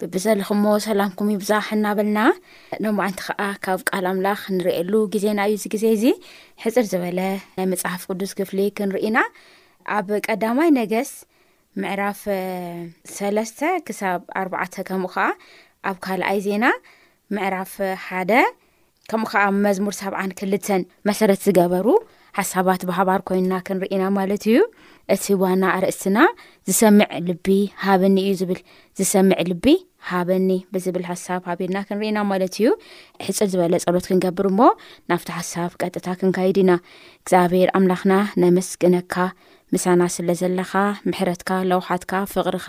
ብብዘለኹሞ ሰላምኩም ይብዛሕ እናበልና ሎማዓንቲ ከዓ ካብ ቃል ኣምላኽ ንርእየሉ ግዜና እዩ እዚ ግዜ እዚ ሕፅር ዝበለ ናይ መፅሓፍ ቅዱስ ክፍሊ ክንርኢና ኣብ ቀዳማይ ነገስ ምዕራፍ ሰለስተ ክሳብ ኣርባዓተ ከምኡ ከዓ ኣብ ካልኣይ ዜና ምዕራፍ ሓደ ከምኡ ከዓ መዝሙር ሰብዓን ክልተን መሰረት ዝገበሩ ሓሳባት ብሃባር ኮይንና ክንርኢና ማለት እዩ እቲ ዋና ኣርእስትና ዝሰምዕ ልቢ ሃበኒ እዩ ዝብል ዝሰምዕ ልቢ ሃበኒ ብዝብል ሓሳብ ሃቢርና ክንርኢና ማለት እዩ ሕፅር ዝበለ ፀሎት ክንገብር እሞ ናብቲ ሓሳብ ቀጥታ ክንካይድ ኢና እግዚኣብሔር ኣምላኽና ነመስግነካ ምሳና ስለ ዘለኻ ምሕረትካ ለውሓትካ ፍቕርኻ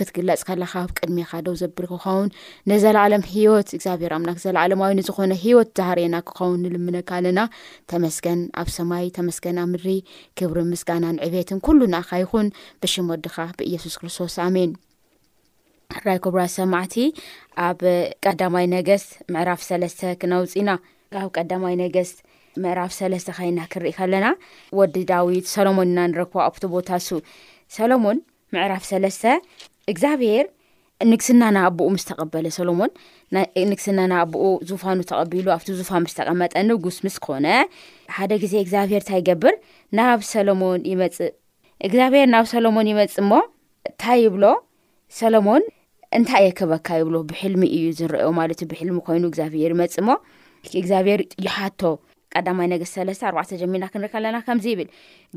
ክትግለጽ ከለካ ኣብ ቅድሜካ ደው ዘብል ክኸውን ንዘለኣለም ሂወት እግዚኣብሔር ኣምላክ ዘለኣለማዊ ንዝኾነ ሂወት ዝሃርየና ክኸውን ንልምነካ ኣለና ተመስገን ኣብ ሰማይ ተመስገን ኣብ ምድሪ ክብሪ ምስጋናን ዕቤትን ኩሉ ንኣካ ይኹን ብሽም ወድካ ብኢየሱስ ክርስቶስ ኣሜን ራይ ኩብራ ሰማዕቲ ኣብ ቀዳማይ ነገስት ምዕራፍ ሰለስተ ክነውፅና ኣብ ቀዳማይ ነገስት ምዕራፍ ሰለስተ ከይና ክንሪኢ ከለና ወዲ ዳዊት ሰሎሞን ኢና ንረክቦ ኣብቲ ቦታ እሱ ሰሎሞን ምዕራፍ ሰለስተ እግዚኣብሄር ንግስና ንኣቦኡ ምስ ተቐበለ ሰሎሞን ንግስና ንኣቦኡ ዙፋኑ ተቐቢሉ ኣብቲ ዙፋን ምስ ተቐመጠ ንጉስ ምስ ኮነ ሓደ ግዜ እግዚኣብሄር እንታይ ይገብር ናብ ሰሎሞን ይመፅእ እግዚኣብሄር ናብ ሰሎሞን ይመፅእ እሞ እንታይ ይብሎ ሰሎሞን እንታይ እየ ክበካ ይብሎ ብሕልሚ እዩ ዝረአዮ ማለት እዩ ብሕልሚ ኮይኑ እግዚኣብሄር ይመፅእ ሞ እግዚኣብሄር ይሓቶ ቀዳማይ ነገስ ሰለስተ ኣርባዕተ ጀሚና ክንር ከለና ከምዚ ይብል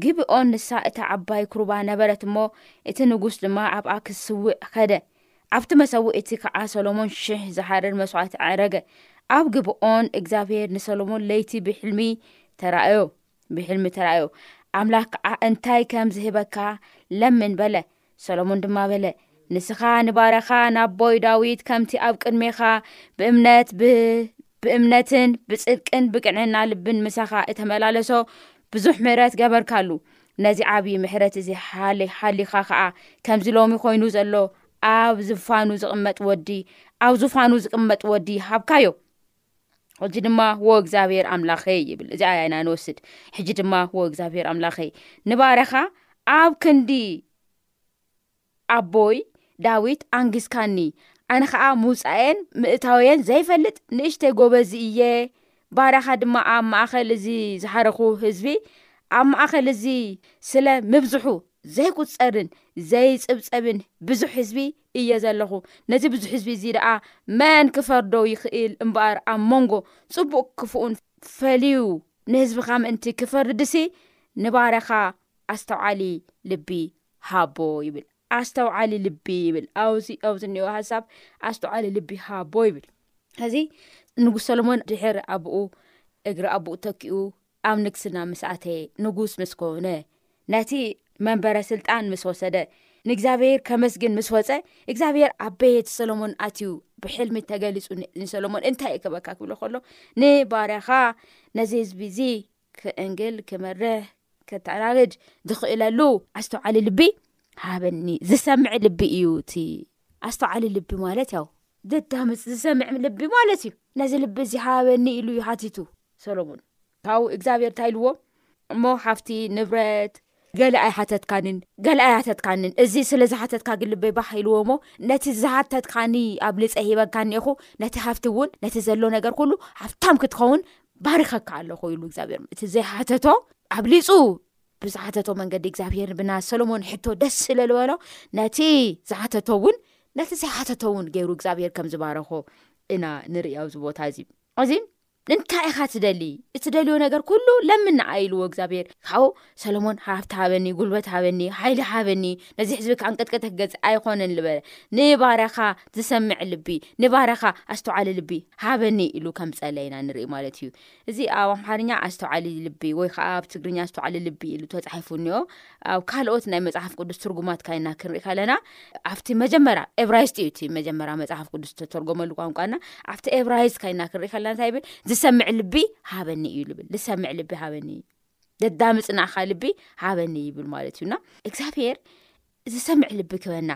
ግብኦ ንሳ እቲ ዓባይ ክሩባ ነበረት እሞ እቲ ንጉስ ድማ ኣብኣ ክስውእ ከደ ኣብቲ መሰዊ እቲ ከዓ ሰሎሞን ሽሕ ዝሓርር መስዋእቲ ኣዕረገ ኣብ ግብኦን እግዚኣብሄር ንሰሎሞን ለይቲ ብሕልሚ ተራእዮ ብሕልሚ ተራእዮ ኣምላኽ ከዓ እንታይ ከም ዝህበካ ለምን በለ ሰሎሞን ድማ በለ ንስኻ ንባርያኻ ናብ ቦይ ዳዊት ከምቲ ኣብ ቅድሜኻ ብእምነት ብእምነትን ብፅድቅን ብቅንዕና ልብን ምሳኻ እተመላለሶ ብዙሕ ምሕረት ገበርካሉ ነዚ ዓብዪ ምሕረት እዚ ሓሊኻ ከዓ ከምዚ ሎሚ ኮይኑ ዘሎ ኣብ ዝፋኑ ዝቕመጥ ወዲ ኣብ ዝፋኑ ዝቕመጥ ወዲ ሃብካዮ ሕጂ ድማ ወ እግዚኣብሔር ኣምላኸይ ይብል እዚ ኣያ ኢና ንወስድ ሕጂ ድማ ወ እግዚኣብሔር ኣምላኸይ ንባርያኻ ኣብ ክንዲ ኣቦይ ዳዊት ኣንግስካኒ ኣነ ከዓ ምውፃኤን ምእታውየን ዘይፈልጥ ንእሽተይ ጎበዝ እየ ባርያኻ ድማ ኣብ ማእኸል እዚ ዝሓረኹ ህዝቢ ኣብ ማእኸል እዚ ስለ ምብዝሑ ዘይቁፀርን ዘይፅብፀብን ብዙሕ ህዝቢ እየ ዘለኹ ነዚ ብዙሕ ህዝቢ እዚ ደኣ መን ክፈርዶ ይኽእል እምበኣር ኣብ መንጎ ጽቡቅ ክፉኡን ፈልዩ ንህዝብኻ ምእንቲ ክፈርድሲ ንባርያኻ ኣስተውዓሊ ልቢ ሃቦ ይብል ኣስተውዓሊ ልቢ ይብል ኣውዚ ኣውዚ እኒኦ ሃሳብ ኣስተውዓሊ ልቢ ሃቦ ይብል እዚ ንጉስ ሰሎሞን ድሕር ኣቡኡ እግሪ ኣቡኡ ተኪኡ ኣብ ንግስና ምስ ኣተየ፣ ንጉስ ምስ ኮነ፣ ነቲ መንበረ ስልጣን ምስ ወሰደ፣ ንእግዚኣብሄር ከመስግን ምስ ወጸ፣ እግዚኣብሄር ኣብ ቤት ሰሎሞን ኣትዩ ብሕልሚ ተገሊጹ ንሰሎሞን እንታይ እዩ ክበካ ክብሎ ከሎ ንባርያኻ ነዚ ህዝቢ እዚ ክእንግል ክመርህ ከተናግድ ዝኽእለሉ ኣስተውዓሊ ልቢ ሃበኒ ዝሰምዕ ልቢ እዩ እቲ ኣስተውዓሊ ልቢ ማለት ያው ዘዳምፅ ዝሰምዕ ልቢ ማለት እዩ ነዚ ልቢ እዚ ሃበኒ ኢሉ እዩ ሃቲቱ ሰሎሙን ካብኡ እግዚኣብሔር እንታይ ኢልዎ እሞ ሓፍቲ ንብረት ገለ ኣይሓተትካንን ገለ ኣይሓተትካንን እዚ ስለ ዝሓተትካ ግን ልበይ ባሕ ኢልዎ እሞ ነቲ ዝሓተትካኒ ኣብ ልፀ ሂበካኒ ኢኹ ነቲ ሃፍቲ እውን ነቲ ዘሎ ነገር ኩሉ ሃፍታም ክትኸውን ባሪኸካ ኣለኹ ኢሉ እግዚኣብሔር እቲ ዘይሓተቶ ኣብሊፁ ብዝሓተቶ መንገዲ እግዚኣብሔር ብና ሰሎሞን ሕቶ ደስ ስለ ዝበሎ ነቲ ዝሓተቶ እውን ነቲ ዘይሓተቶ እውን ገይሩ እግዚኣብሔር ከም ዝባረኾ እና ንርእኣብዚ ቦታ እዚ እዚ እንታይ ኢኻ ትደሊ? እትደልዮ ነገር ኩሉ ለምን ንዓ ኢልዎ እግዚኣብሄር። ካብኡ ሰሎሞን ሃብቲ ሃበኒ፣ ጉልበት ሃበኒ፣ ሓይሊ ሃበኒ፣ ነዚ ሕዝቢ ከዓ እንቅጥቅጠ ክገዝእ ኣይኾነን ልበለ። ንባርያኻ ዝሰምዕ ልቢ፣ ንባርያኻ ኣስተውዓሊ ልቢ ሃበኒ ኢሉ ከም ዝጸለየ ኢና ንርኢ ማለት እዩ። እዚ ኣብ ኣምሓርኛ ኣስተውዓሊ ልቢ ወይ ከዓ ኣብ ትግርኛ ኣስተውዓሊ ልቢ ኢሉ ተጻሒፉ እኒኦ። ኣብ ካልኦት ናይ መጽሓፍ ቅዱስ ትርጉማት ካይና ክንርኢ ከለና ኣብቲ መጀመርያ ኤብራይስት እዩ እቲ መጀመርያ መጽሓፍ ቅዱስ ዝተተርጎመሉ ቋንቋና ኣብቲ ኤብራይስት ካይና ክንርኢ ከለና እንታይ ይብል ዝሰምዕ ልቢ ሃበኒ እዩ ልብል ዝሰምዕ ልቢ ሃበኒ እዩ ደዳሚ ጽናዕካ ልቢ ሃበኒ ይብል ማለት እዩና እግዚኣብሄር ዝሰምዕ ልቢ ክበና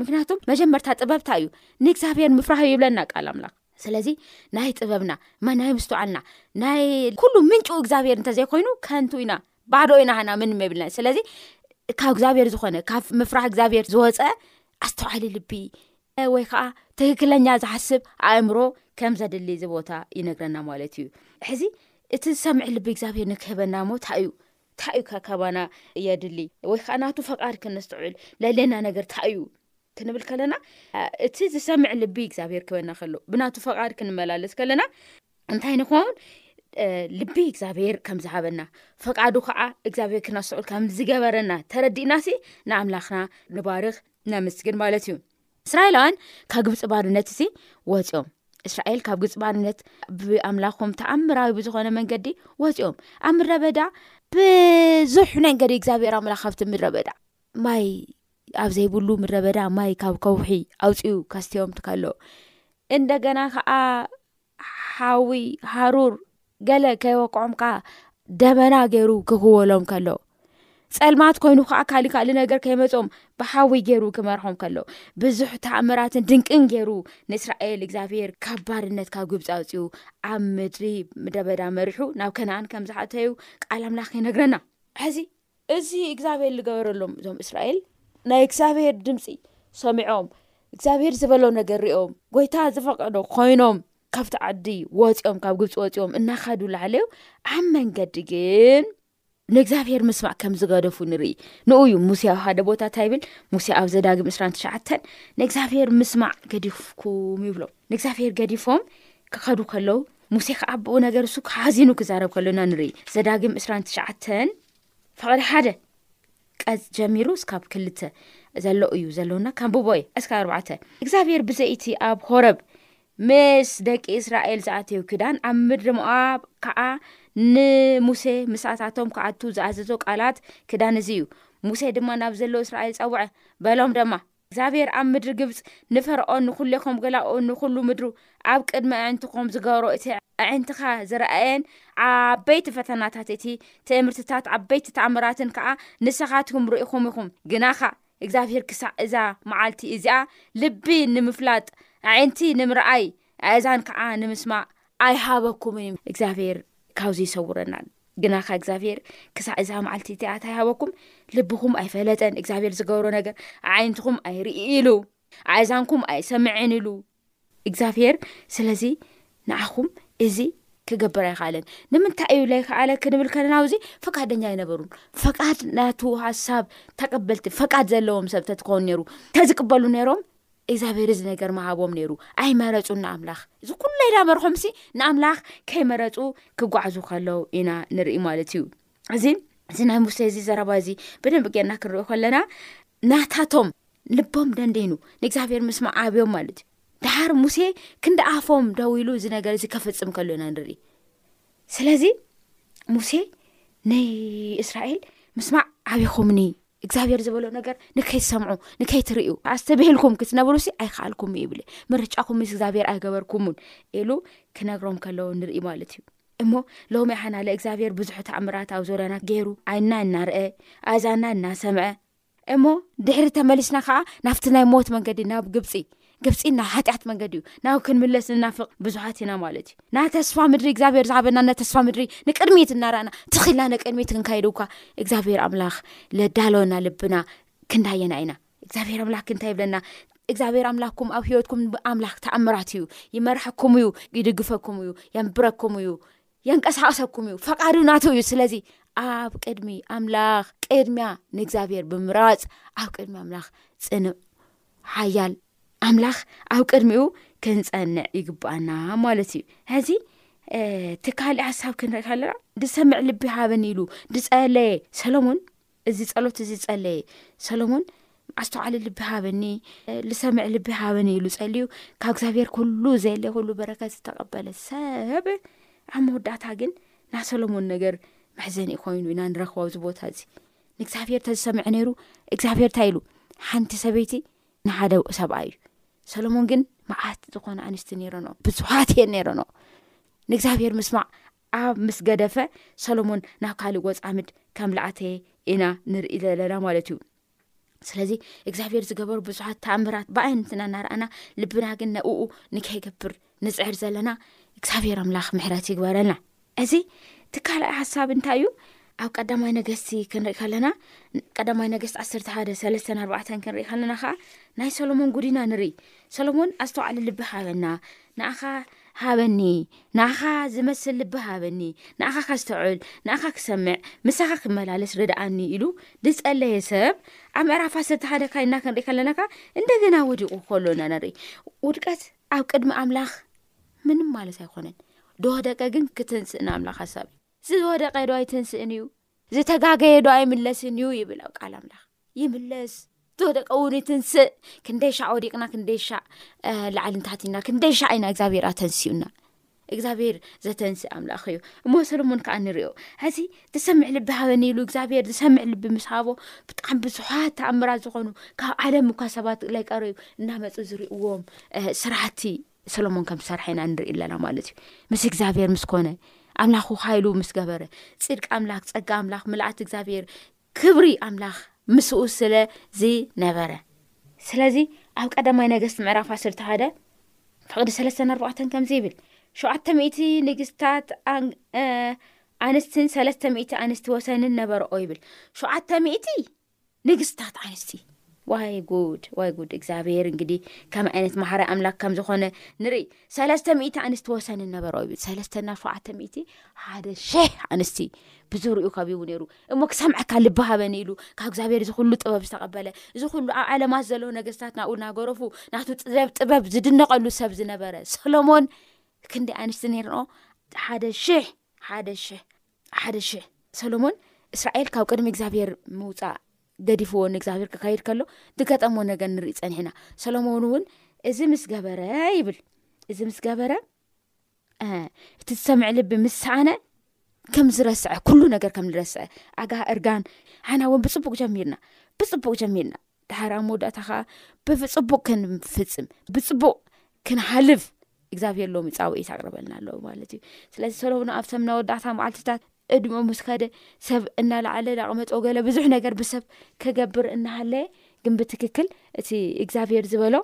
ምክንያቱም መጀመርታ ጥበብ ታይ እዩ ንእግዚኣብሔር ምፍራህ እዩ ይብለና ቃል ኣምላኽ ስለዚ ናይ ጥበብና ናይ ምስትውዓልና ናይ ኩሉ ምንጩ እግዚኣብሔር እንተዘይኮይኑ ከንቱ ኢና ባዶ ኢና ሃና ምን መብልና ስለዚ ካብ እግዚኣብሔር ዝኮነ ካብ ምፍራህ እግዚኣብሔር ዝወፀ ኣስተውዓሊ ልቢ ወይ ከዓ ትክክለኛ ዝሓስብ ኣእምሮ ከም ዘድሊ ዝቦታ ይነግረና ማለት እዩ ሕዚ እቲ ዝሰምዒ ልቢ እግዚኣብሔር ንክህበና ሞታ እዩ ታይ እዩ ከ ካባና የድሊ ወይ ከዓ ናቱ ፈቃድ ክንስትዑል ለለና ነገር ታይ እዩ ክንብል ከለና እቲ ዝሰምዕ ልቢ እግዚኣብሄር ክበና ከሎ ብናቱ ፈቃድ ክንመላለስ ከለና እንታይ ንኸውን ልቢ እግዚኣብሄር ከም ዝሃበና ፈቃዱ ከዓ እግዚኣብሄር ክነስዑል ከም ዝገበረና ተረዲእና ሲ ንኣምላኽና ንባርኽ ነምስግን ማለት እዩ እስራኤላውያን ካብ ግብፂ ባርነት እዚ ወፂኦም እስራኤል ካብ ግብፂ ባርነት ብኣምላኮም ተኣምራዊ ብዝኾነ መንገዲ ወፂኦም ኣብ ምረበዳ ብዙሕ ነገዲ እግዚኣብሔር ኣምላ ካብቲ ምረበዳ ማይ ኣብ ዘይብሉ ምረበዳ ማይ ካብ ከውሒ ኣውፅኡ ካስትዮም ትከሎ እንደገና ከዓ ሓዊ ሃሩር ገለ ከይወቅዖም ከዓ ደመና ገይሩ ክክወሎም ከሎ ፀልማት ኮይኑ ከዓ ካሊእ ካልእ ነገር ከይመፆም ብሓዊ ገይሩ ክመርሖም ከሎ ብዙሕ ተኣምራትን ድንቅን ገይሩ ንእስራኤል እግዚኣብሄር ካብ ባርነት ካብ ግብፂ ኣውፅኡ ኣብ ምድሪ ምድረበዳ መሪሑ ናብ ከነኣን ከም ዝሓተዩ ቃል ኣምላኽ ይነግረና ሕዚ እዚ እግዚኣብሄር ዝገበረሎም እዞም እስራኤል ናይ እግዚኣብሄር ድምፂ ሰሚዖም እግዚኣብሄር ዝበሎ ነገር ሪኦም ጎይታ ዝፈቀዶ ኮይኖም ካብቲ ዓዲ ወፂኦም ካብ ግብፂ ወፂኦም እናካዱ ላዓለዩ ኣብ መንገዲ ግን ንእግዚኣብሄር ምስማዕ ከም ዝገደፉ ንርኢ ንኡ እዩ ሙሴ ኣብ ሓደ ቦታ እታ ይብል ሙሴ ኣብ ዘዳግም እስራን ትሸዓተን ንእግዚኣብሄር ምስማዕ ገዲፍኩም ይብሎም ንእግዚኣብሄር ገዲፎም ክከዱ ከለው ሙሴ ከዓ ብኡ ነገር እሱ ሓዚኑ ክዛረብ ከሎና ንርኢ ዘዳግም እስራን ትሽዓተን ፍቕሪ ሓደ ቀፅ ጀሚሩ እስካብ ክልተ ዘሎ እዩ ዘሎና ካንብቦ እዩ ዕስካ ኣርባዕተ እግዚኣብሔር ብዘይቲ ኣብ ሆረብ ምስ ደቂ እስራኤል ዝኣተዩ ክዳን ኣብ ምድሪ ሞኣብ ከዓ ንሙሴ ምሳታቶም ክኣቱ ዝኣዘዞ ቃላት ክዳን እዚ እዩ ሙሴ ድማ ናብ ዘሎ እስራኤል ፀውዐ በሎም ደማ እግዚኣብሄር ኣብ ምድሪ ግብጽ ንፈርኦን ንዅሌኹም ገላኡን ንዅሉ ምድሩ ኣብ ቅድሚ ኣዒንትኹም ዝገበሮ እቲ ኣዒንትኻ ዝረኣየን ዓበይቲ ፈተናታት እቲ ትእምርትታት ዓበይቲ ተኣምራትን ከኣ ንሰኻትኩም ርኢኹም ኢኹም። ግናኸ እግዚኣብሄር ክሳዕ እዛ መዓልቲ እዚኣ ልቢ ንምፍላጥ ኣዒንቲ ንምርኣይ ኣእዛን ከኣ ንምስማእ ኣይሃበኩምን እዩ እግዚኣብሄር ካብዚ ይሰውረና ግናከ እግዚኣብሄር ክሳዕ እዛ መዓልቲ እቲኣ እታ ይሃበኩም ልብኹም ኣይፈለጠን እግዚኣብሄር ዝገብሮ ነገር ዓይነትኹም ኣይርኢ ኢሉ ኣእዛንኩም ኣይሰምዐን ኢሉ እግዚኣብሄር ስለዚ ንዓኹም እዚ ክገብር ኣይክኣለን ንምንታይ እዩ ለይ ክኣለ ክንብል ከለና ውዚ ፈቃደኛ ኣይነበሩን ፈቃድ ናቱ ሃሳብ ተቀበልቲ ፈቃድ ዘለዎም ሰብተትከውን ነይሩ እንተዝቅበሉ ነይሮም እግዚኣብሔር እዚ ነገር ምሃቦም ነይሩ ኣይመረፁን ንኣምላኽ እዚ ኩሉ ኣይዳበርኹምሲ ንኣምላኽ ከይመረፁ ክጓዓዙ ከለው ኢና ንርኢ ማለት እዩ እዚ እዚ ናይ ሙሴ እዚ ዘረባ እዚ ብደንብ ገርና ክንሪኦ ከለና ናታቶም ልቦም ደንደይኑ ንእግዚኣብሔር ምስ መዓብዮም ማለት እዩ ድሓር ሙሴ ክንዲ ኣፎም ደው ኢሉ እዚ ነገር እዚ ከፍፅም ከሎ ኢና ንርኢ ስለዚ ሙሴ ንእስራኤል ምስማዕ ዓብኹምኒ እግዚኣብሔር ዝበሎ ነገር ንከይትሰምዑ ንከይትርእዩ ኣስተብሂልኩም ክትነብሩ ሲ ኣይከኣልኩም ይብለ ምርጫኹም ምስ እግዚኣብሔር ኣይገበርኩምን ኢሉ ክነግሮም ከለዎ ንርኢ ማለት እዩ እሞ ሎሚ ሓና እግዚኣብሔር ብዙሕ ተኣምራት ኣብ ዞርያና ገይሩ ዓይና እናርአ ኣእዛና እናሰምዐ እሞ ድሕሪ ተመሊስና ከዓ ናብቲ ናይ ሞት መንገዲ ናብ ግብፂ ግብፂ ናብ ሓጢኣት መንገዲ እዩ ናብ ክንምለስ ንናፍቕ ብዙሓት ኢና ማለት እዩ ና ተስፋ ምድሪ እግዚኣብሔር ዝሃበና ና ተስፋ ምድሪ ንቅድሚት እናርኣና ትኽልና ንቅድሚት ክንካይዱ እኳ እግዚኣብሔር ኣምላኽ ለዳለወና ልብና ክንዳየና ኢና እግዚኣብሔር ኣምላክ እንታይ ይብለና እግዚኣብሔር ኣምላክኩም ኣብ ሂወትኩም ኣምላክ ተኣምራት እዩ ይመርሐኩም እዩ ይድግፈኩም እዩ የንብረኩም እዩ የንቀሳቀሰኩም እዩ ፈቃዱ ናት እዩ ስለዚ ኣብ ቅድሚ ኣምላኽ ቅድሚያ ንእግዚኣብሔር ብምራፅ ኣብ ቅድሚ ኣምላኽ ፅንእ ሓያል ኣምላኽ ኣብ ቅድሚኡ ክንፀንዕ ይግባኣና ማለት እዩ ሕዚ እቲ ካልእ ሓሳብ ክንርኢ ከለና ድሰምዕ ልቢ ሃበኒ ኢሉ ድፀለየ ሰሎሞን እዚ ፀሎት እዚ ዝፀለየ ሰሎሞን ኣስተውዓሊ ልቢ ሃበኒ ዝሰምዕ ልቢ ሃበኒ ኢሉ ፀልዩ ካብ እግዚኣብሔር ኩሉ ዘለ ኩሉ በረከት ዝተቐበለ ሰብ ኣብ መወዳእታ ግን ናይ ሰሎሞን ነገር መሕዘኒ ኮይኑ ኢና ንረክቦ ኣብዚ ቦታ እዚ ንእግዚኣብሄር እተዝሰምዐ ነይሩ እግዚኣብሄር እንታይ ኢሉ ሓንቲ ሰበይቲ ንሓደ ሰብኣ እዩ ሰሎሞን ግን መዓት ዝኾነ ኣንስቲ ነይረኖ ብዙሓት እየን ነይረኖ ንእግዚኣብሄር ምስማዕ ኣብ ምስ ገደፈ ሰሎሞን ናብ ካልእ ወፃምድ ከም ላኣተ ኢና ንርኢ ዘለና ማለት እዩ ስለዚ እግዚኣብሄር ዝገበሩ ብዙሓት ተኣምራት ብኣይነትና እናርኣና ልብና ግን ነእኡ ንከይገብር ንፅዕር ዘለና እግዚኣብሔር ኣምላኽ ምሕረት ይግበረልና እዚ ትካልይ ሓሳብ እንታይ እዩ ኣብ ቀዳማይ ነገስቲ ክንርኢ ከለና ቀዳማይ ነገስቲ ዓሰርተ ሓደ ሰለስተን ኣርባዕተን ክንርኢ ከለና ከዓ ናይ ሰሎሞን ጉዲና ንርኢ ሰሎሞን ኣዝተውዓሊ ልቢ ሃበና ንኣኻ ሃበኒ ንኣኻ ዝመስል ልቢ ሃበኒ ንኣኻ ካዝተውዕል ንኣኻ ክሰምዕ ምሳኻ ክመላለስ ርድኣኒ ኢሉ ዝፀለየ ሰብ ኣብ ምዕራፍ ዓሰርተ ሓደ ካይና ክንርኢ ከለና ከዓ እንደገና ወዲቑ ከሎና ንርኢ ውድቀት ኣብ ቅድሚ ኣምላኽ ምንም ማለት ኣይኮነን ዶወደቀ ግን ክትንስእ ንኣምላኽ ሓሳብ እዩ ዝወደቀ ዶ ኣይትንስእን እዩ ዝተጋገየ ዶ ኣይምለስን እዩ ይብል ኣብ ቃል ኣምላኽ ይምለስ ዝወደቀ እውን ይትንስእ ክንደይሻዕ ወዲቅና ክንደይሻዕ ላዓልንታትኢና ክንደይሻዕ ኢና እግዚኣብሔር ኣተንስኡና እግዚኣብሔር ዘተንስእ ኣምላኽ እዩ እሞ ሰለሙን ከዓ ንሪኦ ሕዚ ዝሰምዕ ልቢ ሃበኒ ኢሉ እግዚኣብሔር ዝሰምዕ ልቢ ምስ ሃቦ ብጣዕሚ ብዙሓት ተኣምራት ዝኾኑ ካብ ዓለም እኳ ሰባት ላይቀረ እዩ እናመፁ ዝርእዎም ስራሕቲ ሰለሙን ከም ዝሰርሐ ኢና ንርኢ ኣለና ማለት እዩ ምስ እግዚኣብሔር ምስ ኮነ ኣምላኽ ውካይሉ ምስ ገበረ ፅድቂ ኣምላኽ ፀጋ ኣምላኽ ምልኣት እግዚኣብሔር ክብሪ ኣምላኽ ምስኡ ስለ ዝነበረ። ስለዚ ኣብ ቀዳማይ ነገስቲ ምዕራፍ ዓሰርተ ሓደ ፍቅዲ ሰለስተን ኣርባዕተን ከምዚ ይብል ሸውዓተ ሚእቲ ንግስታት ኣንስትን ሰለስተ ሚእቲ ኣንስቲ ወሰንን ነበረኦ ይብል ሸውዓተ ሚእቲ ንግስታት ኣንስቲ ዋይ ጉድ ዋይ ጉድ እግዚኣብሄር እንግዲ ከመይ ዓይነት ማሓሪ ኣምላክ ከም ዝኮነ ንርኢ ሰለስተ ሚእቲ ኣንስቲ ወሰኒ ነበሮ ይብል ሰለስተ ናብ ሸውዓተ ሚእቲ ሓደ ሸሕ ኣንስቲ ብዙርኡ ከቢቡ ነይሩ እሞ ክሰምዐካ ልባሃበኒ ኢሉ ካብ እግዚኣብሄር እዚ ኩሉ ጥበብ ዝተቐበለ እዚ ኩሉ ኣብ ዓለማት ዘለዎ ነገስታት ናብኡ ናገረፉ ናቱ ጥዘብ ጥበብ ዝድነቀሉ ሰብ ዝነበረ ሰሎሞን ክንደይ ኣንስቲ ነይርኦ ሓደ ሽሕ ሓደ ሽሕ ሓደ ሽሕ ሰሎሞን እስራኤል ካብ ቅድሚ እግዚኣብሄር ምውፃእ ገዲፍዎ ንእግዚኣብሄር ክካይድ ከሎ ድገጠሞ ነገር ንርኢ ፀኒሕና ሰሎሞን እውን እዚ ምስ ገበረ ይብል እዚ ምስ ገበረ እቲ ዝሰምዕ ልቢ ምስ ሰኣነ ከም ዝረስዐ ኩሉ ነገር ከም ዝረስዐ ኣጋ እርጋን ሓና እውን ብፅቡቅ ጀሚርና ብፅቡቅ ጀሚርና ድሓር ኣብ መወዳእታ ከዓ ብብፅቡቅ ክንፍፅም ብፅቡቅ ክንሓልፍ እግዚኣብሄር ሎሚ ፃውዒት ኣቅርበልና ኣለዉ ማለት እዩ ስለዚ ሰለሙና ኣብ ሰም ናወዳእታ መዓልትታት እድሞ ምስ ከደ ሰብ እናላዓለ ዳቅመጦ ገለ ብዙሕ ነገር ብሰብ ክገብር እናሃለየ ግን ብትክክል እቲ እግዚኣብሄር ዝበሎ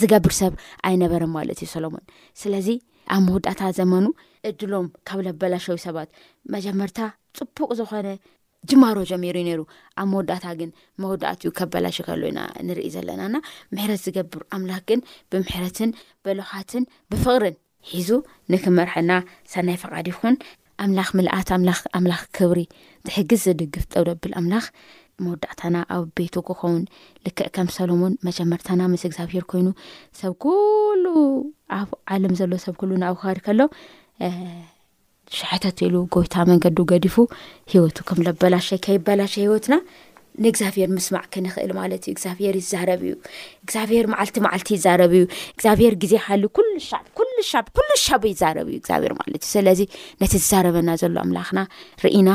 ዝገብር ሰብ ኣይነበረ ማለት እዩ ሰሎሞን ስለዚ ኣብ መወዳእታ ዘመኑ እድሎም ካብ ለበላሸዊ ሰባት መጀመርታ ፅቡቅ ዝኮነ ጅማሮ ጀሚሩ ዩ ነይሩ ኣብ መወዳእታ ግን መወዳእትኡ ከበላሽ ከሉ ኢና ንርኢ ዘለናና ምሕረት ዝገብር ኣምላኽ ግን ብምሕረትን በልኻትን ብፍቕርን ሒዙ ንክመርሐና ሰናይ ፈቓድ ይኹን ኣምላኽ ምልኣት ኣምላኽ ኣምላኽ ክብሪ ዝሕግዝ ዝድግፍ ጠውደብል ኣምላኽ መወዳእታና ኣብ ቤቱ ክኸውን ልክዕ ከም ሰሎሞን መጀመርታና ምስ እግዚኣብሄር ኮይኑ ሰብ ኩሉ ኣብ ዓለም ዘሎ ሰብ ኩሉ ንኣውካድ ከሎ ሸሕተት ኢሉ ጎይታ መንገዱ ገዲፉ ሂወቱ ከም ለበላሸይ ከይበላሸ ሂወትና ንእግዚኣብሄር ምስማዕ ክንኽእል ማለት እዩ እግዚኣብሄር ይዛረብ እዩ እግዚኣብሄር መዓልቲ መዓልቲ ይዛረብ እዩ እግዚኣብሄር ግዜ ሓሉ ኩሉ ሻብ ኩሉ ሻብ ኩሉ ሻብ ይዛረብ እዩ እግዚኣብሄር ማለት እዩ ስለዚ ነቲ ዝዛረበና ዘሎ ኣምላኽና ርኢና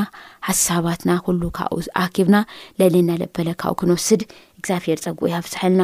ሓሳባትና ኩሉ ካብኡ ኣኪብና ለሌና ለበለ ካብኡ ክንወስድ እግዚኣብሄር ፀጉኡ ይሃብዝሐልና